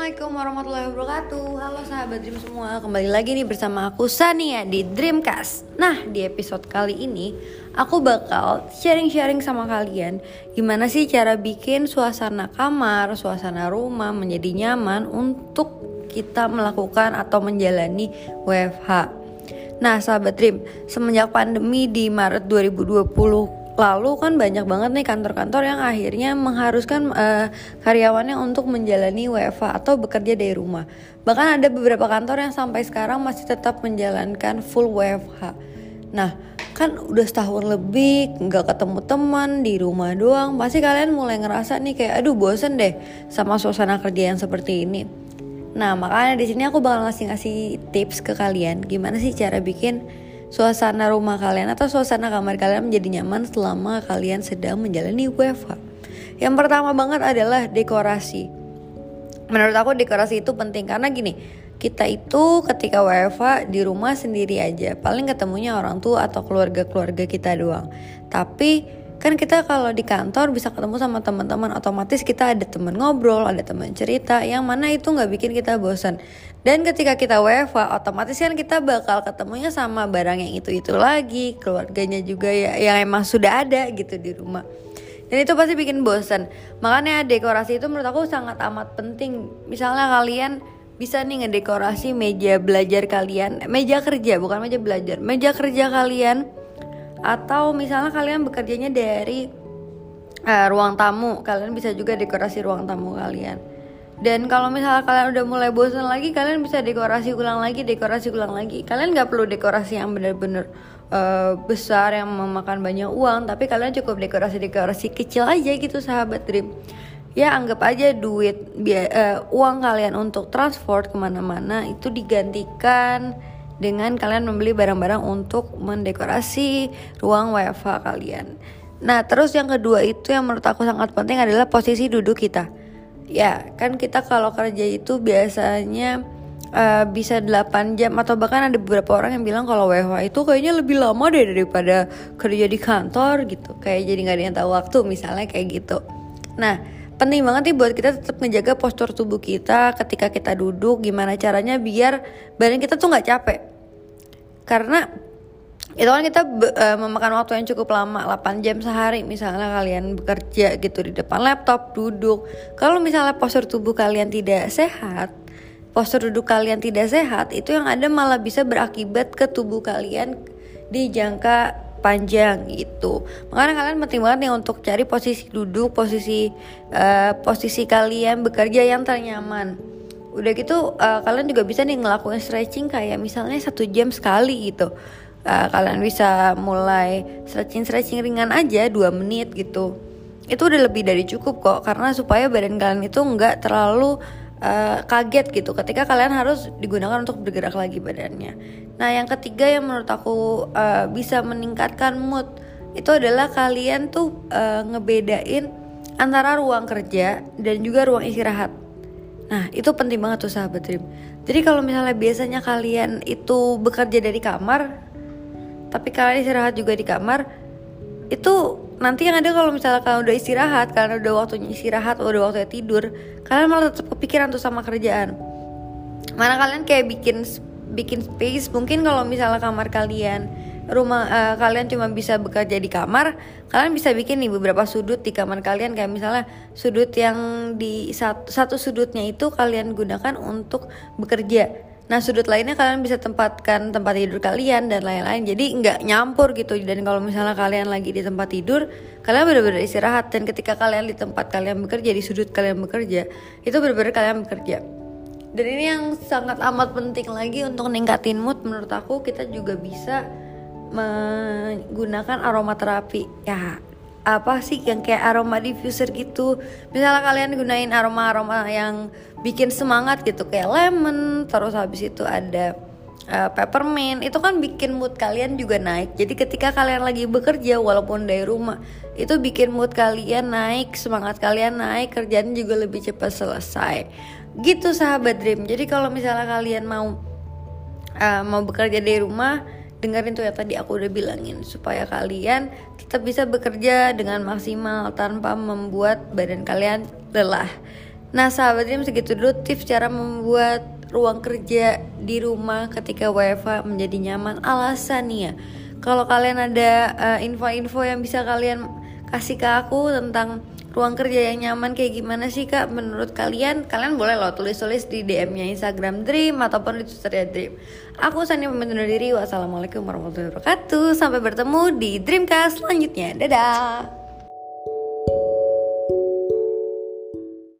Assalamualaikum warahmatullahi wabarakatuh. Halo sahabat Dream semua Kembali lagi nih bersama aku Sania di Dreamcast. Nah di episode kali ini Aku bakal sharing-sharing sama kalian Gimana sih cara bikin suasana kamar, suasana rumah menjadi nyaman Untuk kita melakukan atau menjalani WFH Nah sahabat Dream Semenjak pandemi di Maret 2020 lalu kan banyak banget nih kantor-kantor yang akhirnya mengharuskan uh, karyawannya untuk menjalani WFH atau bekerja dari rumah. Bahkan ada beberapa kantor yang sampai sekarang masih tetap menjalankan full WFH. Nah, kan udah setahun lebih nggak ketemu teman di rumah doang, pasti kalian mulai ngerasa nih kayak aduh bosen deh sama suasana kerja yang seperti ini. Nah, makanya di sini aku bakal ngasih-ngasih tips ke kalian gimana sih cara bikin suasana rumah kalian atau suasana kamar kalian menjadi nyaman selama kalian sedang menjalani WFH. Yang pertama banget adalah dekorasi. Menurut aku dekorasi itu penting karena gini, kita itu ketika WFH di rumah sendiri aja, paling ketemunya orang tua atau keluarga-keluarga kita doang. Tapi kan kita kalau di kantor bisa ketemu sama teman-teman otomatis kita ada teman ngobrol ada teman cerita yang mana itu nggak bikin kita bosan dan ketika kita WFA otomatis kan kita bakal ketemunya sama barang yang itu itu lagi keluarganya juga ya yang emang sudah ada gitu di rumah. Dan itu pasti bikin bosan makanya dekorasi itu menurut aku sangat amat penting. Misalnya kalian bisa nih ngedekorasi meja belajar kalian meja kerja bukan meja belajar meja kerja kalian. Atau misalnya kalian bekerjanya dari uh, ruang tamu kalian bisa juga dekorasi ruang tamu kalian dan kalau misalnya kalian udah mulai bosan lagi kalian bisa dekorasi ulang lagi dekorasi ulang lagi kalian nggak perlu dekorasi yang bener-bener uh, besar yang memakan banyak uang tapi kalian cukup dekorasi-dekorasi kecil aja gitu sahabat dream ya anggap aja duit uh, uang kalian untuk transport ke mana-mana itu digantikan dengan kalian membeli barang-barang untuk mendekorasi ruang WFH kalian. Nah, terus yang kedua itu yang menurut aku sangat penting adalah posisi duduk kita. Ya, kan kita kalau kerja itu biasanya uh, bisa 8 jam atau bahkan ada beberapa orang yang bilang kalau WFH itu kayaknya lebih lama deh daripada kerja di kantor gitu. Kayak jadi nggak ada yang tahu waktu misalnya kayak gitu. Nah, penting banget nih buat kita tetap menjaga postur tubuh kita ketika kita duduk gimana caranya biar badan kita tuh nggak capek karena itu kan kita uh, memakan waktu yang cukup lama 8 jam sehari misalnya kalian bekerja gitu di depan laptop duduk kalau misalnya postur tubuh kalian tidak sehat postur duduk kalian tidak sehat itu yang ada malah bisa berakibat ke tubuh kalian di jangka panjang gitu. Makanya kalian penting banget nih untuk cari posisi duduk, posisi uh, posisi kalian bekerja yang ternyaman. Udah gitu uh, kalian juga bisa nih ngelakuin stretching kayak misalnya satu jam sekali gitu. Uh, kalian bisa mulai stretching stretching ringan aja dua menit gitu. Itu udah lebih dari cukup kok karena supaya badan kalian itu nggak terlalu uh, kaget gitu ketika kalian harus digunakan untuk bergerak lagi badannya. Nah, yang ketiga yang menurut aku uh, bisa meningkatkan mood itu adalah kalian tuh uh, ngebedain antara ruang kerja dan juga ruang istirahat. Nah, itu penting banget tuh sahabat Dream. Jadi kalau misalnya biasanya kalian itu bekerja dari kamar, tapi kalian istirahat juga di kamar, itu nanti yang ada kalau misalnya kalian udah istirahat kalian udah waktunya istirahat udah waktunya tidur kalian malah tetap kepikiran tuh sama kerjaan. Mana kalian kayak bikin bikin space mungkin kalau misalnya kamar kalian rumah uh, kalian cuma bisa bekerja di kamar kalian bisa bikin nih beberapa sudut di kamar kalian kayak misalnya sudut yang di satu, satu sudutnya itu kalian gunakan untuk bekerja Nah sudut lainnya kalian bisa tempatkan tempat tidur kalian dan lain-lain. Jadi nggak nyampur gitu. Dan kalau misalnya kalian lagi di tempat tidur, kalian benar-benar istirahat. Dan ketika kalian di tempat kalian bekerja, di sudut kalian bekerja, itu benar-benar kalian bekerja. Dan ini yang sangat amat penting lagi untuk ningkatin mood menurut aku kita juga bisa menggunakan aromaterapi. Ya apa sih yang kayak aroma diffuser gitu misalnya kalian gunain aroma aroma yang bikin semangat gitu kayak lemon terus habis itu ada uh, peppermint itu kan bikin mood kalian juga naik. Jadi ketika kalian lagi bekerja walaupun dari rumah itu bikin mood kalian naik semangat kalian naik kerjaan juga lebih cepat selesai. Gitu sahabat dream. Jadi kalau misalnya kalian mau uh, mau bekerja dari rumah dengerin tuh ya tadi aku udah bilangin supaya kalian tetap bisa bekerja dengan maksimal tanpa membuat badan kalian lelah. Nah sahabat Dream segitu dulu tips cara membuat ruang kerja di rumah ketika WFH menjadi nyaman. Alasannya kalau kalian ada info info-info yang bisa kalian kasih ke aku tentang ruang kerja yang nyaman kayak gimana sih kak? Menurut kalian kalian boleh loh tulis-tulis di DM-nya Instagram Dream ataupun di Twitter ya Dream. Aku Sani pamit undur diri. Wassalamualaikum warahmatullahi wabarakatuh. Sampai bertemu di Dreamcast selanjutnya. Dadah